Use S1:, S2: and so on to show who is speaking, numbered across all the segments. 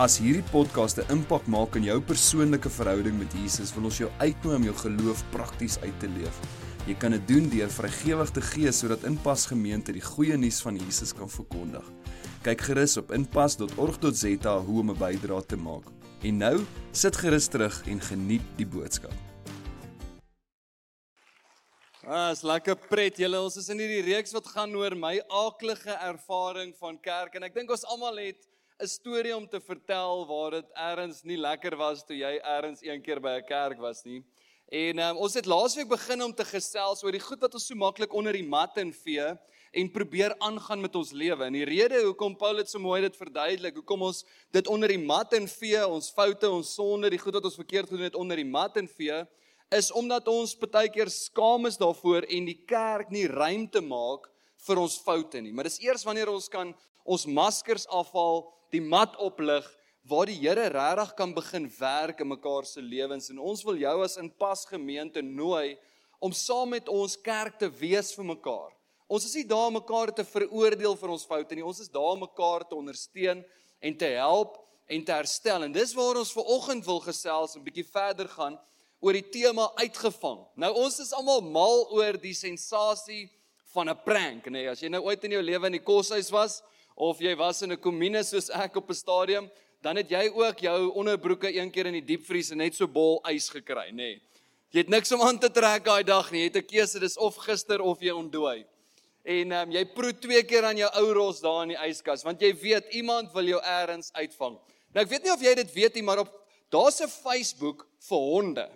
S1: As hierdie podcast 'n impak maak in jou persoonlike verhouding met Jesus, wil ons jou uitnooi om jou geloof prakties uit te leef. Jy kan dit doen deur vrygewig te gee sodat Inpas Gemeente die goeie nuus van Jesus kan verkondig. Kyk gerus op inpas.org.za hoe om 'n bydrae te maak. En nou, sit gerus terug en geniet die boodskap.
S2: Ah, is lekker pret julle. Ons is in hierdie reeks wat gaan oor my aaklige ervaring van kerk en ek dink ons almal het 'n storie om te vertel waar dit eers nie lekker was toe jy eers een keer by 'n kerk was nie. En um, ons het laasweek begin om te gesels oor die goed wat ons so maklik onder die mat invee en probeer aangaan met ons lewe. En die rede hoekom Paul dit so mooi dit verduidelik, hoekom ons dit onder die mat invee, ons foute, ons sonde, die goed wat ons verkeerd gedoen het onder die mat invee, is omdat ons baie keer skaam is daarvoor en die kerk nie ruimte maak vir ons foute nie. Maar dis eers wanneer ons kan ons maskers afhaal die mat oplig waar die Here regtig kan begin werk in mekaar se lewens en ons wil jou as inpas gemeente nooi om saam met ons kerk te wees vir mekaar. Ons is nie daar om mekaar te veroordeel vir ons foute nie. Ons is daar om mekaar te ondersteun en te help en te herstel. En dis waar ons ver oggend wil gesels en bietjie verder gaan oor die tema uitgevang. Nou ons is almal mal oor die sensasie van 'n prank, nê. Nee, as jy nou ooit in jou lewe in die koshuis was, of jy was in 'n kommune soos ek op 'n stadium, dan het jy ook jou onderbroeke een keer in die diepvries en net so bol ys gekry, nê. Nee. Jy het niks om aan te trek daai dag nie. Jy het 'n keuse, dis of gister of jy ontdooi. En ehm um, jy proe twee keer aan jou ou ros daar in die yskas want jy weet iemand wil jou eers uitvang. Nou ek weet nie of jy dit weet nie, maar op daar's 'n Facebook vir honde.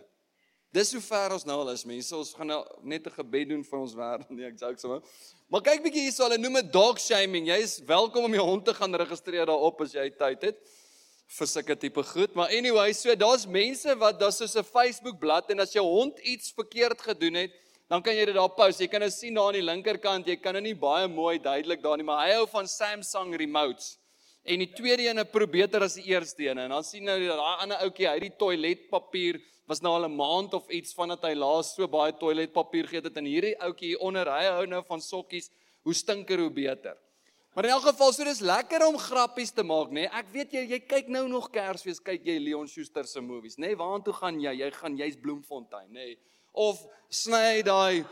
S2: Dis hoe ver ons nou al is, mense. Ons gaan nou net 'n gebed doen vir ons wêreld. Nee, ek joke sommer. Maar kyk bietjie hierso, hulle noem dit dog shaming. Jy is welkom om jou hond te gaan registreer daarop as jy tyd het vir sulke tipe goed. Maar anyway, so daar's mense wat daar's so 'n Facebook bladsy en as jou hond iets verkeerd gedoen het, dan kan jy dit daar post. Jy kan nou sien daar aan die linkerkant, jy kan nou nie baie mooi duidelik daar nie, maar hy hou van Samsung remotes. En die tweede een probeer beter as die eerste een. En dan sien nou daai ander ouetjie, hy het die toiletpapier was nou al 'n maand of iets vandat hy laas so baie toiletpapier geëet het en hierdie ouetjie hier onder hy hou nou van sokkies hoe stinker hoe beter. Maar in elk geval so dis lekker om grappies te maak nê. Nee? Ek weet jy jy kyk nou nog Kersfees kyk jy Leon Schuster se movies nê. Nee? Waartoe gaan jy? Jy gaan jy's Bloemfontein nê. Nee? Of sny hy daai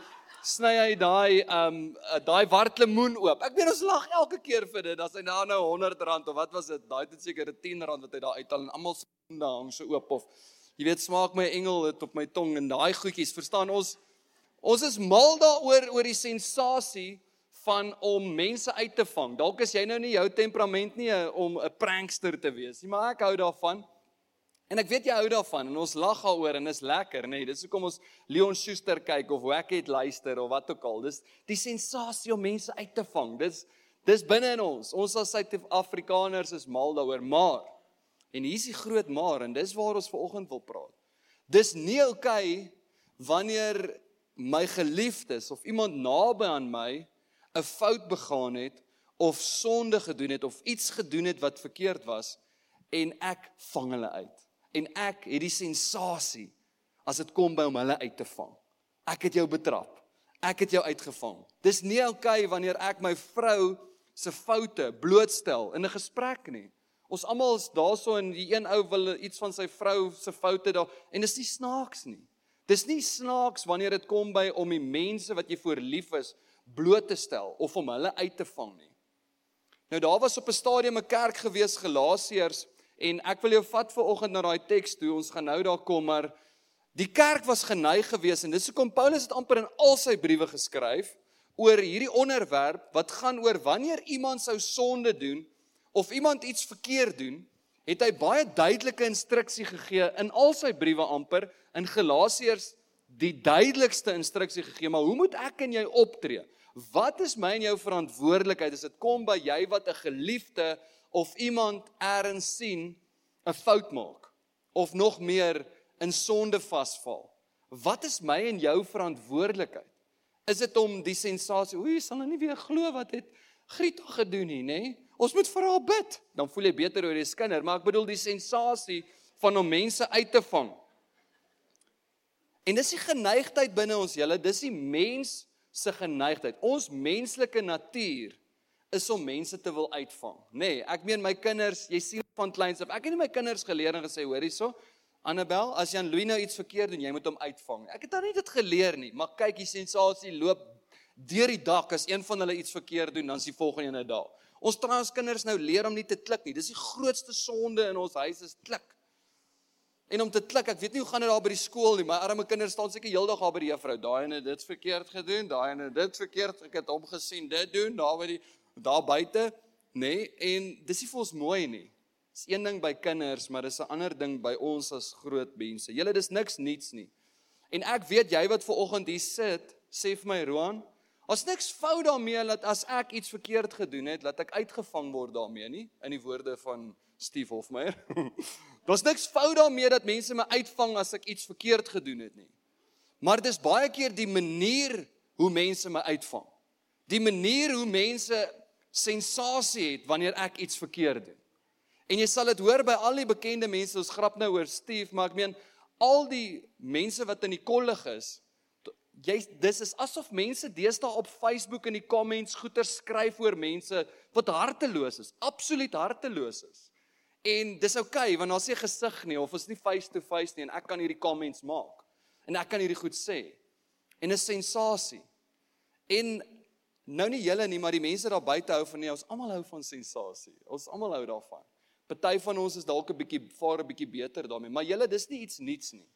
S2: sny hy daai um daai wartlemoen oop. Ek weet ons lag elke keer vir dit. As hy nou nou R100 of wat was dit? Daai het seker 'n R10 wat hy daar uithaal en almal se hang so oop of Jy weet smaak my engel dit op my tong en daai goedjies, verstaan ons? Ons is mal daaroor oor die sensasie van om mense uit te vang. Dalk is jy nou nie jou temperament nie om 'n prankster te wees nie, maar ek hou daarvan. En ek weet jy hou daarvan en ons lag daaroor en is lekker, nê? Nee, dis hoekom ons Leon Schuster kyk of Wacket luister of wat ook al. Dis die sensasie om mense uit te vang. Dis dis binne in ons. Ons as Suid-Afrikaners is mal daaroor, maar En hier's die groot maar en dis waar ons vanoggend wil praat. Dis nie oukei okay wanneer my geliefdes of iemand naby aan my 'n fout begaan het of sonde gedoen het of iets gedoen het wat verkeerd was en ek vang hulle uit. En ek het die sensasie as dit kom by om hulle uit te vang. Ek het jou betrap. Ek het jou uitgevang. Dis nie oukei okay wanneer ek my vrou se foute blootstel in 'n gesprek nie. Ons almal is daarso en die een ou wil iets van sy vrou se foute daar en dis nie snaaks nie. Dis nie snaaks wanneer dit kom by om die mense wat jy voor lief is bloot te stel of om hulle uit te vang nie. Nou daar was op 'n stadium 'n kerk gewees Galasiërs en ek wil jou vat ver oggend na daai teks toe. Ons gaan nou daar kom maar die kerk was geneig gewees en dis hoekom Paulus dit amper in al sy briewe geskryf oor hierdie onderwerp wat gaan oor wanneer iemand sou sonde doen of iemand iets verkeerd doen, het hy baie duidelike instruksie gegee in al sy briewe amper in Galasiërs die duidelikste instruksie gegee, maar hoe moet ek en jy optree? Wat is my en jou verantwoordelikheid as dit kom by jy wat 'n geliefde of iemand eers sien 'n fout maak of nog meer in sonde vasval? Wat is my en jou verantwoordelikheid? Is dit om die sensasie, oei, sal nou nie weer glo wat het Grieta gedoen nie, nê? Ons moet vir haar bid. Dan voel jy beter oor die skinder, maar ek bedoel die sensasie van om mense uit te vang. En dis die geneigtheid binne ons, julle, dis die mens se geneigtheid. Ons menslike natuur is om mense te wil uitvang, nê? Nee, ek meen my kinders, jy sien van kleins af. Ek het nie my kinders geleer en gesê, hoor hierso, Annabel, as Jan Louis nou iets verkeerd doen, jy moet hom uitvang. Ek het dan nie dit geleer nie, maar kyk, die sensasie loop deur die dak as een van hulle iets verkeerd doen, dan is die volgende ene daar. Ons trans kinders nou leer om nie te klik nie. Dis die grootste sonde in ons huis is klik. En om te klik, ek weet nie hoe gaan dit daar by die skool nie, my arme kinders staan seker heeldag daar by die juffrou. Daai ene dit verkeerd gedoen, daai ene dit verkeerd. Ek het hom gesien dit doen daar by die daar buite, nê? Nee, en dis nie vir ons mooi nie. Dis een ding by kinders, maar dis 'n ander ding by ons as groot mense. Julle dis niks niets nie. En ek weet jy wat ver oggend hier sit, sê vir my Roan, as niks fout daarmee dat as ek iets verkeerd gedoen het, dat ek uitgevang word daarmee nie, in die woorde van Steve Hofmeyer. Daar's niks fout daarmee dat mense my uitvang as ek iets verkeerd gedoen het nie. Maar dis baie keer die manier hoe mense my uitvang. Die manier hoe mense sensasie het wanneer ek iets verkeerd doen. En jy sal dit hoor by al die bekende mense, ons grap nou oor Steve, maar ek meen al die mense wat in die kollig is, jy dis is asof mense deesdae op Facebook in die comments goeie skryf oor mense wat harteloos is, absoluut harteloos is. En dis oukei okay, want daar's nie gesig nie of is nie face to face nie en ek kan hierdie comments maak. En ek kan hierdie goed sê. En 'n sensasie. En nou nie julle nie, maar die mense daar buite hou van nie, ons almal hou van sensasie. Ons almal hou daarvan. Party van ons is dalk 'n bietjie vaar 'n bietjie beter daarmee, maar julle dis nie iets nuuts nie.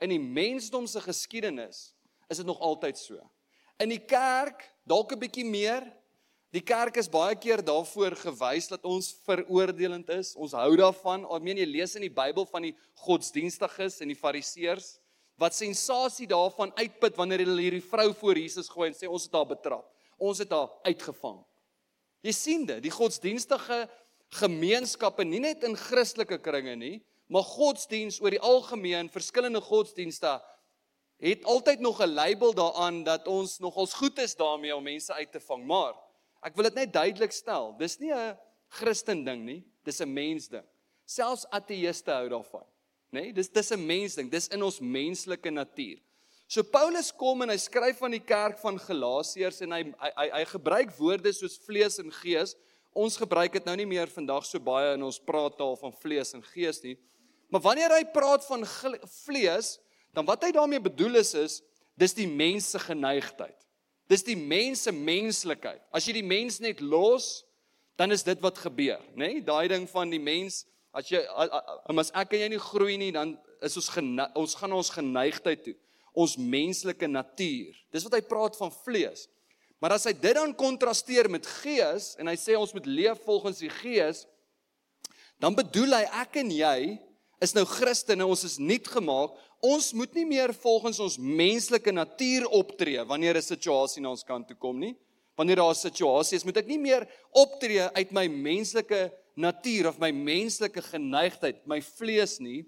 S2: In die mensdom se geskiedenis is dit nog altyd so. In die kerk dalk 'n bietjie meer. Die kerk is baie keer daarvoor gewys dat ons veroordelend is. Ons hou daarvan. Ek meen jy lees in die Bybel van die godsdienstiges en die fariseërs wat sensasie daarvan uitput wanneer hulle hierdie vrou voor Jesus gooi en sê ons het haar betrap. Ons het haar uitgevang. Jy sien dit, die godsdienstige gemeenskappe nie net in Christelike kringe nie, maar godsdiens oor die algemeen, verskillende godsdienste het altyd nog 'n label daaraan dat ons nogals goed is daarmee om mense uit te vang, maar ek wil dit net duidelik stel, dis nie 'n Christen ding nie, dis 'n mens ding. Selfs ateëste hou daarvan, nê? Nee, dis dis 'n mens ding, dis in ons menslike natuur. So Paulus kom en hy skryf aan die kerk van Galasiërs en hy hy hy, hy gebruik woorde soos vlees en gees ons gebruik dit nou nie meer vandag so baie in ons praattaal van vlees en gees nie. Maar wanneer hy praat van vlees, dan wat hy daarmee bedoel is is dis die mens se geneigtheid. Dis die mens se menslikheid. As jy die mens net los, dan is dit wat gebeur, nê? Nee? Daai ding van die mens, as jy as ek en jy nie groei nie, dan is ons ons gaan ons geneigtheid toe, ons menslike natuur. Dis wat hy praat van vlees. Maar as hy dit dan kontrasteer met gees en hy sê ons moet leef volgens die gees, dan bedoel hy ek en jy is nou Christene, ons is nuut gemaak. Ons moet nie meer volgens ons menslike natuur optree wanneer 'n situasie na ons kant toe kom nie. Wanneer daar 'n situasie is, moet ek nie meer optree uit my menslike natuur of my menslike geneigtheid, my vlees nie.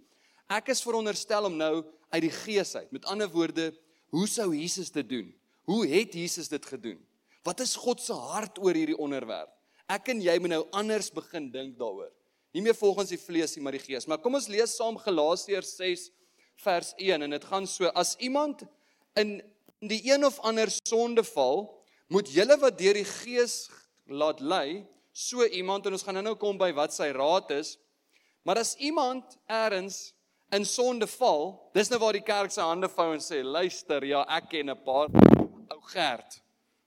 S2: Ek is veronderstel om nou uit die gees uit. Met ander woorde, hoe sou Jesus dit doen? Hoe het Jesus dit gedoen? Wat is God se hart oor hierdie onderwerp? Ek en jy moet nou anders begin dink daaroor. Nie meer volgens die vlees nie, maar die gees. Maar kom ons lees saam Galasiërs 6 vers 1 en dit gaan so: As iemand in die een of ander sonde val, moet julle wat deur die gees laat lei, so iemand en ons gaan nou-nou kom by wat sy raad is. Maar as iemand eers in sonde val, dis nou waar die kerk sy hande vou en sê, luister, ja, ek ken 'n paar ou Gert.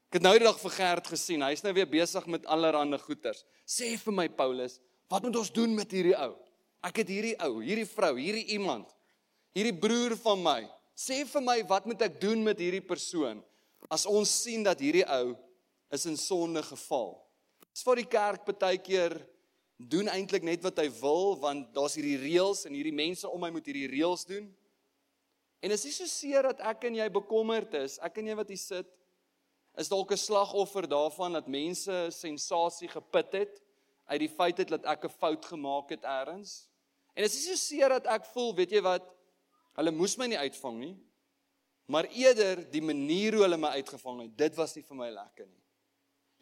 S2: Ek het nou die dag vir Gert gesien. Hy's nou weer besig met allerlei goeters. Sê vir my Paulus, wat moet ons doen met hierdie ou? Ek het hierdie ou, hierdie vrou, hierdie iemand, hierdie broer van my. Sê vir my, wat moet ek doen met hierdie persoon as ons sien dat hierdie ou is in sonde geval? Dis vir die kerk baie keer doen eintlik net wat hy wil want daar's hierdie reëls en hierdie mense om my moet hierdie reëls doen. En is nie so seer dat ek en jy bekommerd is, ek en jy wat hier sit, is dalk 'n slagoffer daarvan dat mense sensasie geput het uit die feit het dat ek 'n fout gemaak het eers. En is nie so seer dat ek voel, weet jy wat, hulle moes my nie uitvang nie. maar eerder die manier hoe hulle my uitgevang het. Dit was nie vir my lekker nie.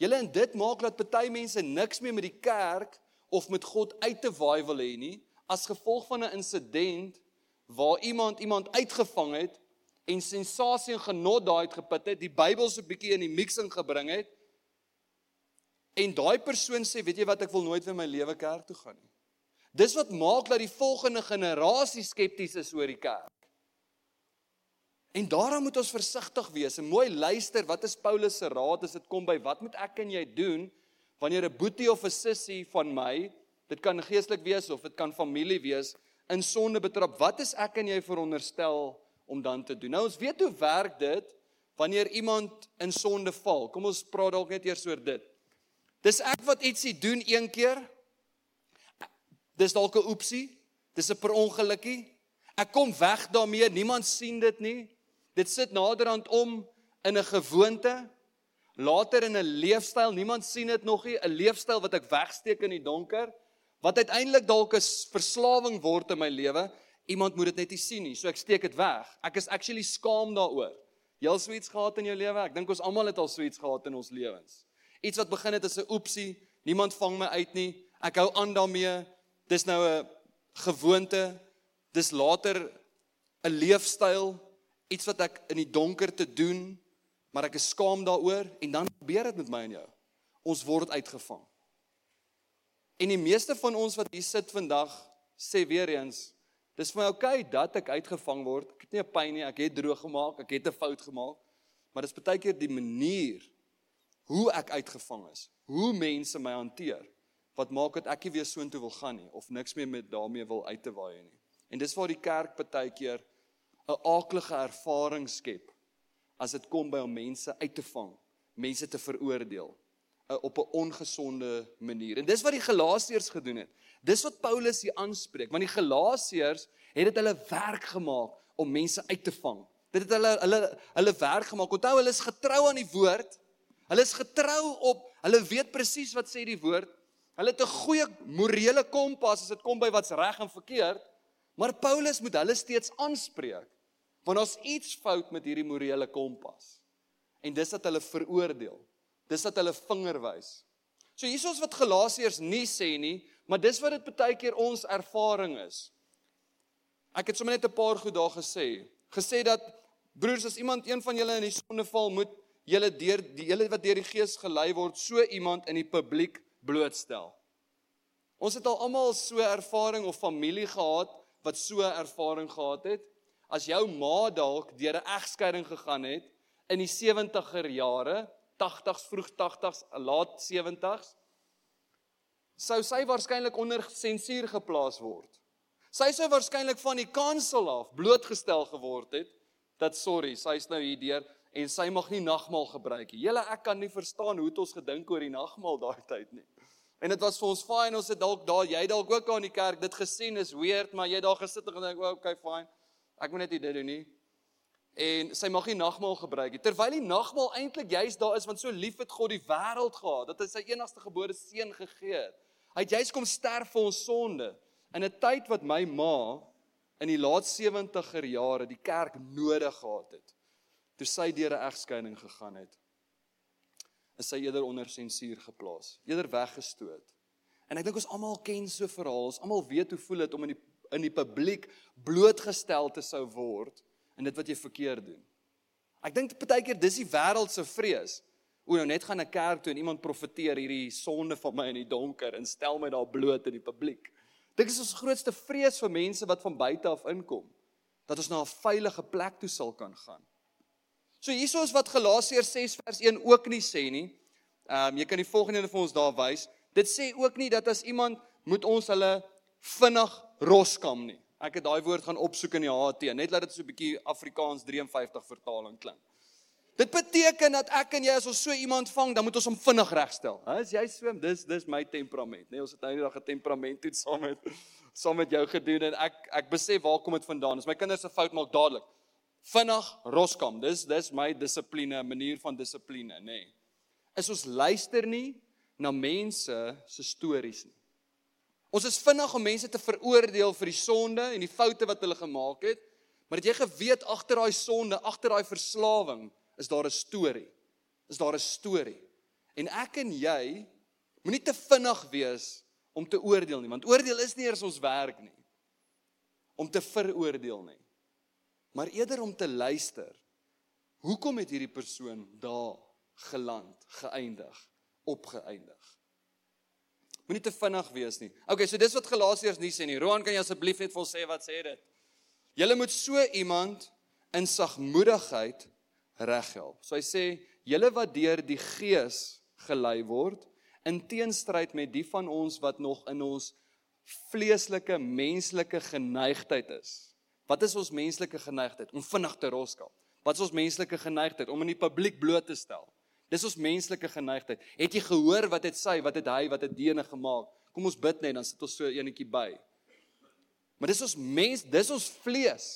S2: Julle en dit maak dat party mense niks meer met die kerk of met God uit te waai wil hê nie as gevolg van 'n insident waar iemand iemand uitgevang het en sensasie en genot daai uit geput het, die Bybel so 'n bietjie in die mixing gebring het. En daai persoon sê, weet jy wat, ek wil nooit weer my lewe kerk toe gaan nie. Dis wat maak dat die volgende generasie skepties is oor die kerk. En daarom moet ons versigtig wees en mooi luister wat is Paulus se raad as dit kom by wat moet ek en jy doen wanneer 'n boetie of 'n sussie van my, dit kan geestelik wees of dit kan familie wees, in sonde betrap. Wat is ek en jy veronderstel om dan te doen? Nou ons weet hoe werk dit wanneer iemand in sonde val. Kom ons praat dalk net eers oor dit. Dis ek wat ietsie doen een keer. Dis dalk 'n oepsie. Dis 'n per ongelukkie. Ek kom weg daarmee. Niemand sien dit nie. Dit sit naderhand om in 'n gewoonte, later in 'n leefstyl. Niemand sien dit nog nie, 'n leefstyl wat ek wegsteek in die donker, wat uiteindelik dalk 'n verslawing word in my lewe. Iemand moet dit net nie sien nie, so ek steek dit weg. Ek is actually skaam daaroor. Jy al so iets gehad in jou lewe? Ek dink ons almal het al so iets gehad in ons lewens. Iets wat begin het as 'n oepsie, niemand vang my uit nie. Ek hou aan daarmee. Dis nou 'n gewoonte. Dis later 'n leefstyl iets wat ek in die donker te doen, maar ek is skaam daaroor en dan gebeur dit met my en jou. Ons word uitgevang. En die meeste van ons wat hier sit vandag sê weer eens, dis vir my oukei okay dat ek uitgevang word. Ek het nie 'n pyn nie, ek het droog gemaak, ek het 'n fout gemaak. Maar dis baie keer die manier hoe ek uitgevang is, hoe mense my hanteer wat maak dat ek nie weer soontoe wil gaan nie of niks meer met daarmee wil uit te waai nie. En dis waar die kerk baie keer 'n aaklige ervaring skep as dit kom by om mense uit te vang, mense te veroordeel uh, op 'n ongesonde manier. En dis wat die Galasiërs gedoen het. Dis wat Paulus hier aanspreek, want die Galasiërs het dit hulle werk gemaak om mense uit te vang. Dit het hulle hulle hulle werk gemaak. Onthou hulle is getrou aan die woord. Hulle is getrou op hulle weet presies wat sê die woord. Hulle het 'n goeie morele kompas as dit kom by wat's reg en verkeerd. Maar Paulus moet hulle steeds aanspreek. Want ons iets fout met hierdie morele kompas. En dis dat hulle veroordeel. Dis dat hulle vinger wys. So hiersoos wat Galasiërs nie sê nie, maar dis wat dit baie keer ons ervaring is. Ek het sommer net 'n paar goed daar gesê. Gesê dat broers as iemand een van julle in die sonde val, moet julle deur die hele wat deur die Gees gelei word, so iemand in die publiek blootstel. Ons het al almal so ervaring of familie gehad wat so ervaring gehad het as jou ma dalk deur 'n egskeiding gegaan het in die 70er jare, 80s, vroeg 80s, laat 70s, sou sy waarskynlik onder sensuur geplaas word. Sy sou waarskynlik van die kansel af blootgestel geword het dat sorry, sy's nou hier deur en sy mag nie nagmaal gebruik nie. Julle ek kan nie verstaan hoe het ons gedink oor die nagmaal daai tyd nie. En dit was vir ons fyn, ons het dalk daar, jy dalk ook aan die kerk dit gesien is weird, maar jy daar gesit en gedink, "Oké, okay, fyn." Ek moet net dit doen nie. En sy mag nie nagmaal gebruik nie. Terwyl die nagmaal eintlik juist daar is want so lief het God die wêreld gehad dat hy sy enigste gebore seun gegee het. Hy het juist kom sterf vir ons sonde in 'n tyd wat my ma in die laat 70er jare die kerk nodig gehad het. Toe sy deur 'n egskeiding gegaan het, is sy eerder onder sensuur geplaas, eerder weggestoot. En ek dink ons almal ken so verhale, ons almal weet hoe voel dit om in die in die publiek blootgestel te sou word in dit wat jy verkeerd doen. Ek dink baie keer dis die wêreld se vrees. O, nou net gaan 'n kerk toe en iemand profeteer hierdie sonde van my in die donker en stel my daar bloot in die publiek. Dit is ons grootste vrees vir mense wat van buite af inkom, dat ons na 'n veilige plek toe sal kan gaan. So hierso is wat Galasiërs 6 vers 1 ook nie sê nie. Ehm um, jy kan die volgende vir ons daar wys. Dit sê ook nie dat as iemand moet ons hulle vinnig roskam nie. Ek het daai woord gaan opsoek in die HT, net laat dit so 'n bietjie Afrikaans 53 vertaling klink. Dit beteken dat ek en jy as ons so iemand vang, dan moet ons hom vinnig regstel. As jy swem, dis dis my temperament, nê? Nee, ons het nou eendag 'n temperament toets saam met saam met jou gedoen en ek ek besef waar kom dit vandaan? As my kinders 'n fout maak dadelik. Vinnig roskam. Dis dis my dissipline, manier van dissipline, nê? Nee. Is ons luister nie na mense se stories nie. Ons is vinnig om mense te veroordeel vir die sonde en die foute wat hulle gemaak het, Maar het jy geweet agter daai sonde, agter daai verslawing, is daar 'n storie. Is daar 'n storie. En ek en jy moenie te vinnig wees om te oordeel nie, want oordeel is nie eers ons werk nie. Om te veroordeel nie. Maar eerder om te luister. Hoekom het hierdie persoon daar geland, geëindig, opgeëindig? Moenie te vinnig wees nie. Okay, so dis wat Galasiërs nie sê nie. Roan, kan jy asseblief net vir ons sê wat sê dit? Julle moet so iemand in sagmoedigheid reghelp. So hy sê, julle wat deur die Gees gelei word in teenstryd met die van ons wat nog in ons vleeslike menslike geneigtheid is. Wat is ons menslike geneigtheid? Om vinnig te roskap. Wat is ons menslike geneigtheid? Om in die publiek bloot te stel. Dis ons menslike geneigtheid. Het jy gehoor wat het sy, wat het hy, wat het diene gemaak? Kom ons bid net dan sit ons so eenetjie by. Maar dis ons mens, dis ons vlees.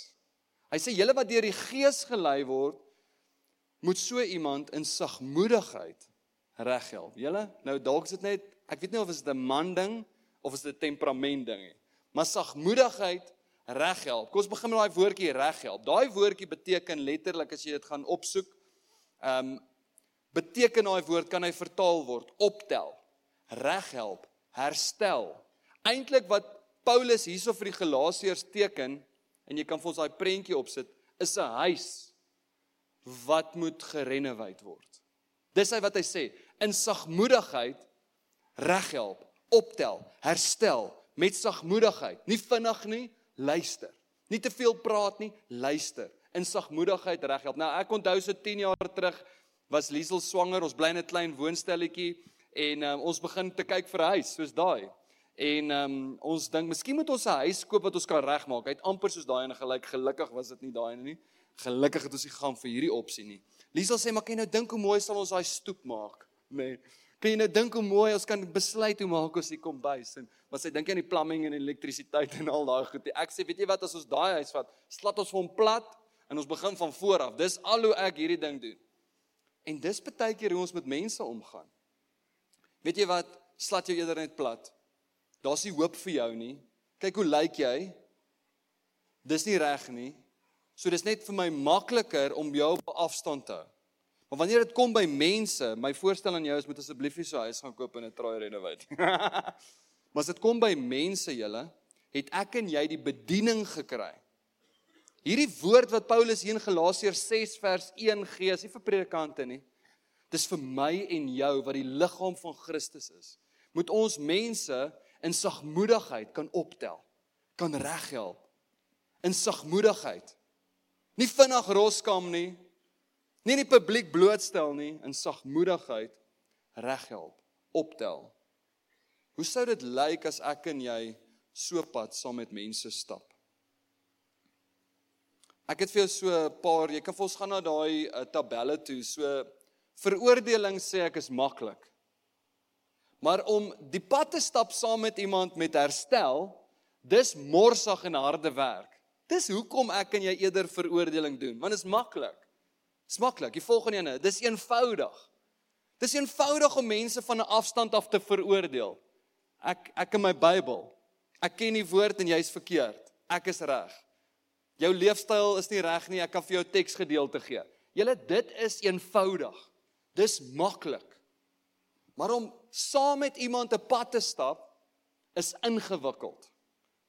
S2: Hy sê julle wat deur die Gees gelei word, moet so iemand in sagmoedigheid reghelp. Julle, nou dalk is dit net, ek weet nie of dit 'n man ding of is dit 'n temperament ding nie. Maar sagmoedigheid reghelp. Kom ons begin met daai woordjie reghelp. Daai woordjie beteken letterlik as jy dit gaan opsoek, ehm um, beteken daai woord kan hy vertaal word optel, reghelp, herstel. Eintlik wat Paulus hierso vir die Galasiërs teken en jy kan vir ons daai prentjie opsit, is 'n huis wat moet gerenovate word. Dis hy wat hy sê, in sagmoedigheid reghelp, optel, herstel met sagmoedigheid. Nie vinnig nie, luister. Nie te veel praat nie, luister. In sagmoedigheid reghelp. Nou ek onthou so 10 jaar terug was Liesel swanger, ons bly in 'n klein woonstelletjie en um, ons begin te kyk vir 'n huis soos daai. En um, ons dink miskien moet ons 'n huis koop wat ons kan regmaak. Hy't amper soos daai en gelyk gelukkig was dit nie daai nie. Gelukkig het ons nie gegaan vir hierdie opsie nie. Liesel sê maar kan jy nou dink hoe mooi sal ons daai stoep maak? Nee. Kan jy nou dink hoe mooi ons kan besluit hoe maak ons die kombuis en maar sy dink aan die plumbing en elektrisiteit en al daai goed. Ek sê weet jy wat as ons daai huis vat, slat ons vir hom plat en ons begin van voor af. Dis al hoe ek hierdie ding doen. En dis baie keer hoe ons met mense omgaan. Weet jy wat? Slat jou eerder net plat. Daar's nie hoop vir jou nie. Kyk hoe lyk jy? Dis nie reg nie. So dis net vir my makliker om jou op afstand te hou. Maar wanneer dit kom by mense, my voorstel aan jou is moet asseblief nie so huis gaan koop en 'n try renovate. maar as dit kom by mense julle, het ek en jy die bediening gekry Hierdie woord wat Paulus hier in Galasiërs 6 vers 1 gee, is nie vir predikante nie. Dis vir my en jou wat die liggaam van Christus is. Moet ons mense in sagmoedigheid kan optel, kan reghelp. In sagmoedigheid. Nie vinnig roskam nie. Nie die publiek blootstel nie, in sagmoedigheid reghelp, optel. Hoe sou dit lyk as ek en jy so pad saam met mense stap? Ek het vir jou so 'n paar, jy kan vir ons gaan na daai uh, tabelle toe. So veroordeling sê ek is maklik. Maar om die pad te stap saam met iemand met herstel, dis morsig en harde werk. Dis hoekom ek en jy eerder veroordeling doen, want dit is maklik. Dis maklik. Die volgende ene, dis eenvoudig. Dis eenvoudig om mense van 'n afstand af te veroordeel. Ek ek in my Bybel. Ek ken die woord en jy's verkeerd. Ek is reg. Jou leefstyl is nie reg nie, ek kan vir jou teksgedeelte gee. Julle dit is eenvoudig. Dis maklik. Maar om saam met iemand 'n pad te stap is ingewikkeld.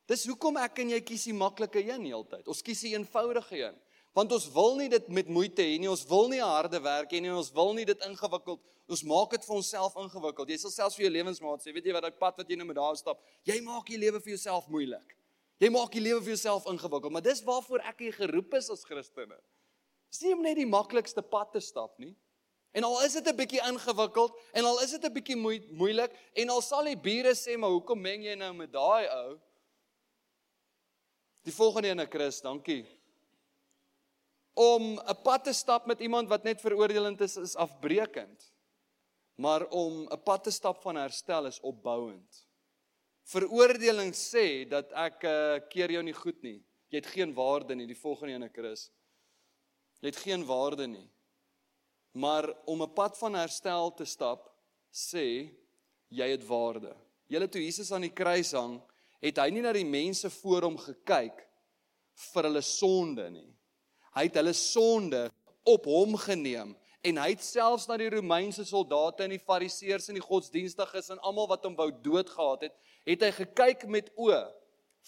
S2: Dis hoekom ek en jy kies die maklike een heeltyd. Ons kies die eenvoudige een. Want ons wil nie dit met moeite hê nie. Ons wil nie harde werk hê nie. Ons wil nie dit ingewikkeld. Ons maak dit vir onsself ingewikkeld. Jy sal selfs vir jou lewensmaat sê, weet jy wat daai pad wat jy nou met daar stap, jy maak die lewe vir jouself moeilik. Jy maak die lewe vir jouself ingewikkeld, maar dis waarvoor ek hier geroep is as Christene. Dis nie om net die maklikste pad te stap nie. En al is dit 'n bietjie ingewikkeld en al is dit 'n bietjie moeilik en al sal die bure sê maar hoekom meng jy nou met daai ou? Die volgende ene Chris, dankie. Om 'n pad te stap met iemand wat net veroordelend is is afbreekend. Maar om 'n pad te stap van herstel is opbouend. Veroordeling sê dat ek uh, keer jou nie goed nie. Jy het geen waarde nie, die volgende ene Chris. Jy het geen waarde nie. Maar om 'n pad van herstel te stap, sê jy het waarde. Julle toe Jesus aan die kruis hang, het hy nie na die mense voor hom gekyk vir hulle sonde nie. Hy het hulle sonde op hom geneem en hy het selfs na die Romeinse soldate en die Fariseërs en die godsdienstiges en almal wat hom wou doodgehad het, het hy gekyk met oë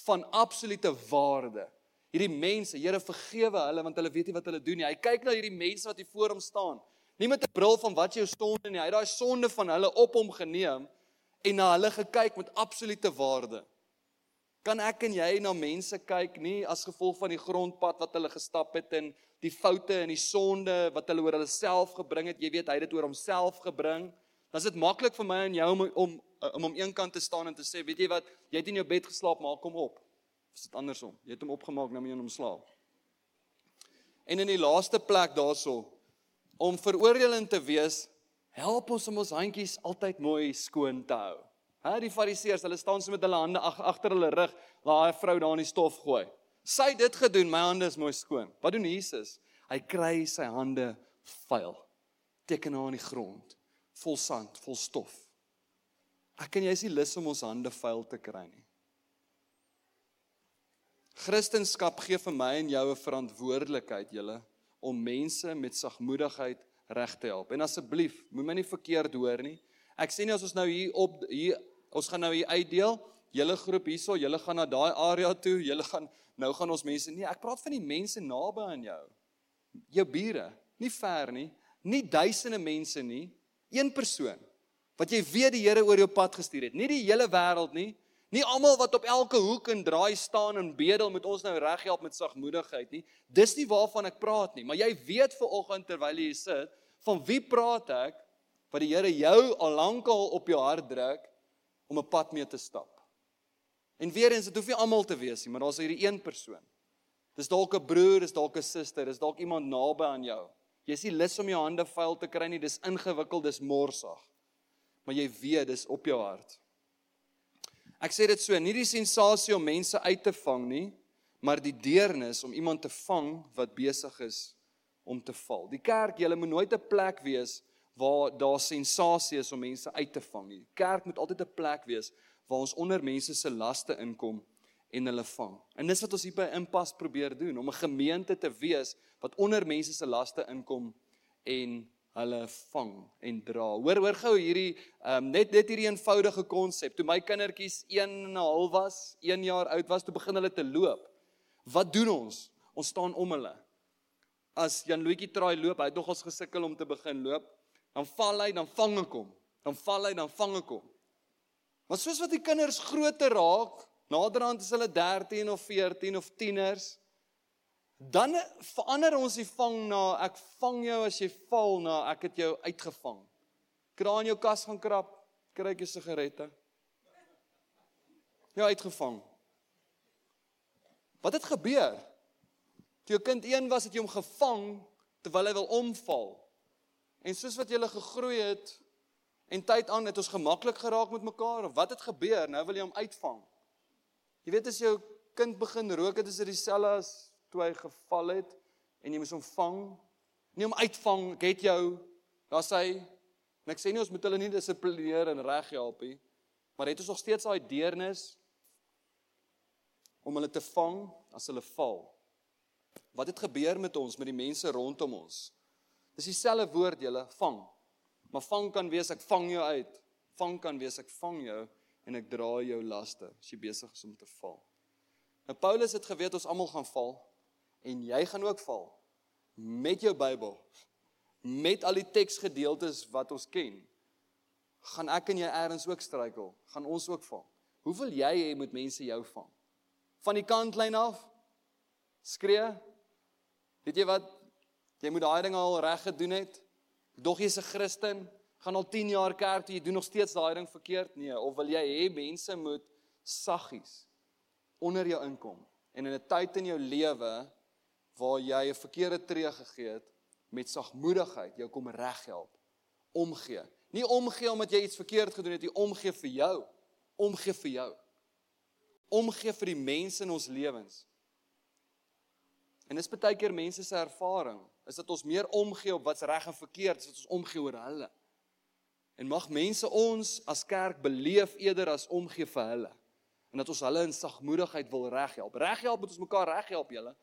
S2: van absolute waarde. Hierdie mense, Here vergewe hulle want hulle weet nie wat hulle doen nie. Hy kyk na hierdie mense wat hier voor hom staan. Nie met 'n bril van wat jou sonde nie. Hy het daai sonde van hulle op hom geneem en na hulle gekyk met absolute waarde. Kan ek en jy na mense kyk nie as gevolg van die grondpad wat hulle gestap het en die foute en die sonde wat hulle oor hulle self gebring het. Jy weet hy het dit oor homself gebring. Dan is dit maklik vir my en jou om om om om eenkant te staan en te sê, weet jy wat, jy het in jou bed geslaap, maak hom op. Of is dit andersom? Jy het hom opgemaak, nou moet jy hom slaap. En in die laaste plek daarso om veroordelend te wees, help ons om ons handjies altyd mooi skoon te hou. Hè, die fariseërs, hulle staan so met hulle hande ag agter hulle rug, waar 'n vrou daar in die stof gooi. Sy het dit gedoen, my hande is mooi skoon. Wat doen Jesus? Hy kry sy hande vuil. Teken haar in die grond, vol sand, vol stof. Ek en jy is nie lus om ons hande vuil te kry nie. Christendom gee vir my en jou 'n verantwoordelikheid, julle, om mense met sagmoedigheid reg te help. En asseblief, moenie my nie verkeerd hoor nie. Ek sê nie as ons nou hier op hier ons gaan nou hier uitdeel, julle groep hierso, julle gaan na daai area toe, julle gaan nou gaan ons mense nie. Ek praat van die mense naby aan jou. Jou bure, nie ver nie, nie duisende mense nie, een persoon wat jy weet die Here oor jou pad gestuur het. Nie die hele wêreld nie, Nie almal wat op elke hoek en draai staan en bedel met ons nou reghelp met sagmoedigheid nie. Dis nie waarvan ek praat nie, maar jy weet ver oggend terwyl jy sit, van wie praat ek wat die Here jou al lankal op jou hart druk om 'n pad mee te stap. En weer eens, dit hoef nie almal te wees nie, maar daar's hierdie een persoon. Dis dalk 'n broer, dis dalk 'n suster, dis dalk iemand naby aan jou. Jy's nie lus om jou hande vuil te kry nie, dis ingewikkeld, dis morsig. Maar jy weet dis op jou hart. Ek sê dit so, nie die sensasie om mense uit te vang nie, maar die deernis om iemand te vang wat besig is om te val. Die kerk, julle moet nooit 'n plek wees waar daar sensasie is om mense uit te vang nie. Kerk moet altyd 'n plek wees waar ons onder mense se laste inkom en hulle vang. En dis wat ons hier by Impas probeer doen, om 'n gemeente te wees wat onder mense se laste inkom en hulle vang en dra. Hoor hoor gou hierdie um, net net hierdie eenvoudige konsep. Toe my kindertjies 1 en 'n half was, 1 jaar oud was, toe begin hulle te loop. Wat doen ons? Ons staan om hulle. As Jan Louwetjie traai loop, hy het nogals gesukkel om te begin loop, dan val hy, dan vang ek hom. Dan val hy, dan vang ek hom. Maar soos wat die kinders groter raak, naderhand is hulle 13 of 14 of tieners, Dan verander ons die vang na ek vang jou as jy val na ek het jou uitgevang. Kraan jou kas gaan krap, kry ek jou sigarette. Ja, uitgevang. Wat het gebeur? Toe jou kind 1 was, het jy hom gevang terwyl hy wil omval. En soos wat jy gegroei het en tyd aan het ons gemaklik geraak met mekaar of wat het gebeur? Nou wil jy hom uitvang. Jy weet as jou kind begin rook, dit is dieselfde as toe hy geval het en jy moes hom vang. Nie om uitvang, ek het jou. Daar's hy. En ek sê nie ons moet hulle nie dissiplineer en reg help nie, maar het ons nog steeds daai deernis om hulle te vang as hulle val. Wat het gebeur met ons met die mense rondom ons? Dis dieselfde woord julle, vang. Maar vang kan wees ek vang jou uit. Vang kan wees ek vang jou en ek dra jou laste as jy besig is om te val. Nou Paulus het geweet ons almal gaan val en jy gaan ook val met jou Bybel met al die teksgedeeltes wat ons ken. Gaan ek en jy eers ook struikel? Gaan ons ook val? Hoe wil jy hê moet mense jou vang? Van die kantlyn af? Skree? Weet jy wat jy moet daai ding al reg gedoen het. Dog jy's 'n Christen gaan al 10 jaar kerk toe jy doen nog steeds daai ding verkeerd. Nee of wil jy hê mense moet saggies onder jou inkom en in 'n tyd in jou lewe waar jy 'n verkeerde tree gegee het met sagmoedigheid jou kom reghelp omgee. Nie omgee omdat jy iets verkeerd gedoen het jy omgee vir jou omgee vir jou. Omgee vir die mense in ons lewens. En dis baie keer mense se ervaring is dat ons meer omgee op wat's reg en verkeerd as wat ons omgee oor hulle en mag mense ons as kerk beleef eerder as omgee vir hulle en dat ons hulle in sagmoedigheid wil reghelp. Reghelp moet ons mekaar reghelp, julle.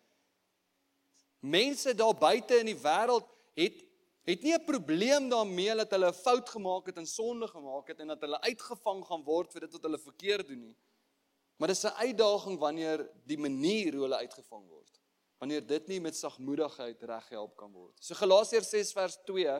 S2: Mense daar buite in die wêreld het het nie 'n probleem daarmee dat hulle 'n fout gemaak het en sonde gemaak het en dat hulle uitgevang gaan word vir dit wat hulle verkeerd doen nie. Maar dis 'n uitdaging wanneer die manier hoe hulle uitgevang word. Wanneer dit nie met sagmoedigheid reghelp kan word. So Galasiërs 6 vers 2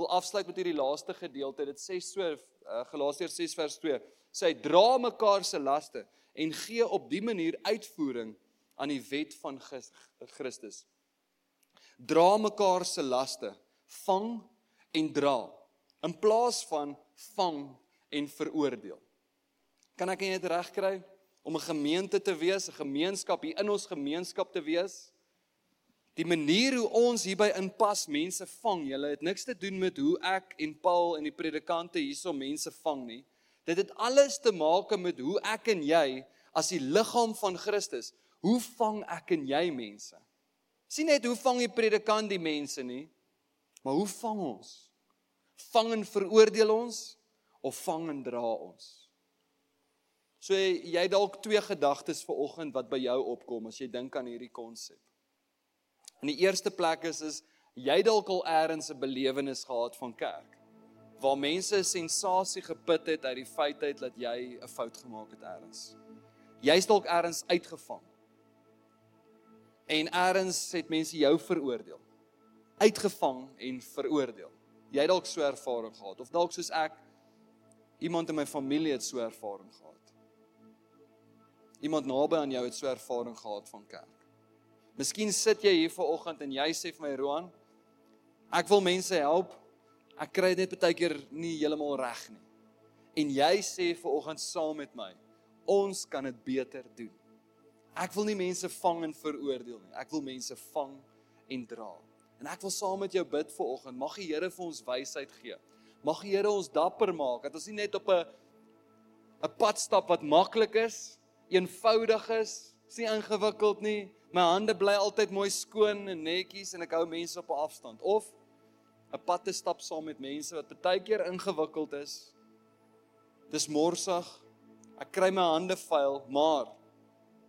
S2: wil afsluit met hierdie laaste gedeelte. Dit sê so uh, Galasiërs 6 vers 2 sê dra mekaar se laste en gee op die manier uitvoering aan die wet van Christus. Dra mekaar se laste vang en dra in plaas van vang en veroordeel. Kan ek dit regkry om 'n gemeente te wees, 'n gemeenskap hier in ons gemeenskap te wees? Die manier hoe ons hierby inpas mense vang, julle het niks te doen met hoe ek en Paul en die predikante hierso mense vang nie. Dit het alles te maak met hoe ek en jy as die liggaam van Christus, hoe vang ek en jy mense? Sien net hoe vang die predikant die mense nie? Maar hoe vang ons? Vang en veroordeel ons of vang en dra ons? So jy dalk twee gedagtes vir oggend wat by jou opkom as jy dink aan hierdie konsep. In die eerste plek is is jy dalk al eers 'n belewenis gehad van kerk waar mense 'n sensasie geput het uit die feit uit dat jy 'n fout gemaak het eers. Jy's dalk eers uitgevang. En eers het mense jou veroordeel uitgevang en veroordeel. Jy het dalk so ervaring gehad of dalk soos ek iemand in my familie het so ervaring gehad. Iemand naby aan jou het so ervaring gehad van kerk. Miskien sit jy hier vanoggend en jy sê vir my Roan, ek wil mense help. Ek kry dit net baie keer nie heeltemal reg nie. En jy sê vanoggend saam met my, ons kan dit beter doen. Ek wil nie mense vang en veroordeel nie. Ek wil mense vang en dra. En ek wil saam met jou bid vir oggend. Mag die Here vir ons wysheid gee. Mag die Here ons dapper maak dat ons nie net op 'n 'n pad stap wat maklik is, eenvoudig is, is nie ingewikkeld nie. My hande bly altyd mooi skoon en netjies en ek hou mense op 'n afstand of 'n pad te stap saam met mense wat baie keer ingewikkeld is. Dis morsig. Ek kry my hande vuil, maar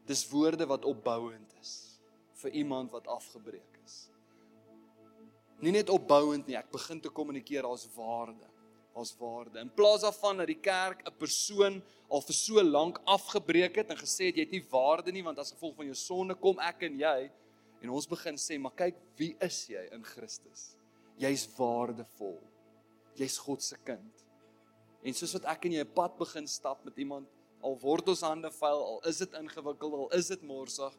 S2: dis woorde wat opbouend is vir iemand wat afgebreek Nie net opbouend nie, ek begin te kommunikeer as waarde. As waarde. In plaas daarvan dat die kerk 'n persoon al vir so lank afgebreek het en gesê het jy het nie waarde nie want as gevolg van jou sonde kom ek en jy en ons begin sê maar kyk wie is jy in Christus? Jy's waardevol. Jy's God se kind. En soos wat ek en jy 'n pad begin stap met iemand al word ons hande vuil al is dit ingewikkeld al is dit morsig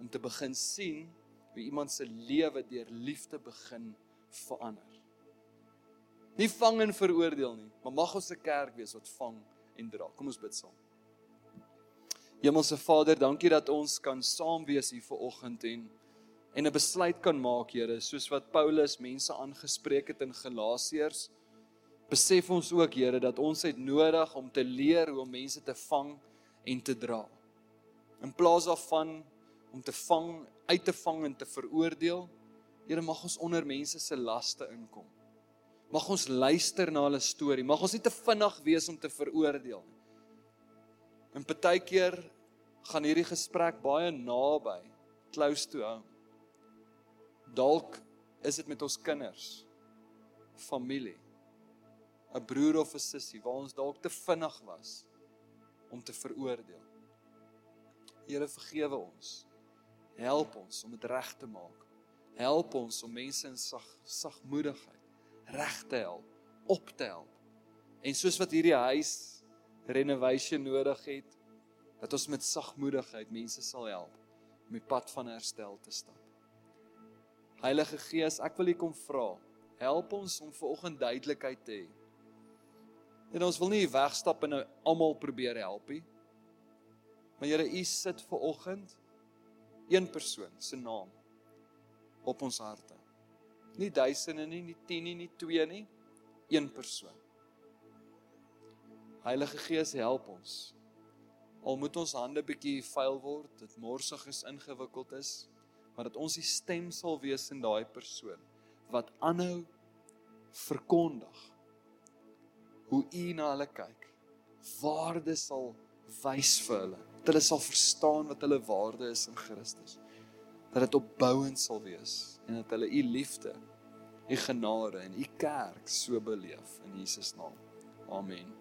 S2: om te begin sien hoe iemand se lewe deur liefde begin verander. Nie vang en veroordeel nie, maar mag ons 'n kerk wees wat vang en dra. Kom ons bid saam. Hemelse Vader, dankie dat ons kan saam wees hier vanoggend en en 'n besluit kan maak, Here, soos wat Paulus mense aangespreek het in Galasiërs. Besef ons ook, Here, dat ons het nodig om te leer hoe om mense te vang en te dra. In plaas daarvan om te vang uit te vang en te veroordeel. Here mag ons onder mense se laste inkom. Mag ons luister na hulle storie. Mag ons nie te vinnig wees om te veroordeel nie. En partykeer gaan hierdie gesprek baie naby, close to home. Dalk is dit met ons kinders, familie, 'n broer of 'n sussie waar ons dalk te vinnig was om te veroordeel. Here vergewe ons. Help ons om dit reg te maak. Help ons om mense in sag sagmoedigheid reg te help, op te help. En soos wat hierdie huis renovation nodig het, dat ons met sagmoedigheid mense sal help om die pad van herstel te stap. Heilige Gees, ek wil U kom vra, help ons om vanoggend duidelikheid te hê. En ons wil nie wegstap en nou almal probeer help nie. Maar Here, U sit vanoggend een persoon se naam op ons harte. Nie duisende nie, nie 10 nie, nie 2 nie, een persoon. Heilige Gees, help ons. Al moet ons hande bietjie vuil word, dit morsig is, ingewikkeld is, maar dat ons die stem sal wees in daai persoon wat aanhou verkondig hoe U na hulle kyk. Waarde sal wys vir hulle hulle sal verstaan wat hulle waarde is in Christus. Dat dit opbouend sal wees en dat hulle u liefde, u genade en u kerk so beleef in Jesus naam. Amen.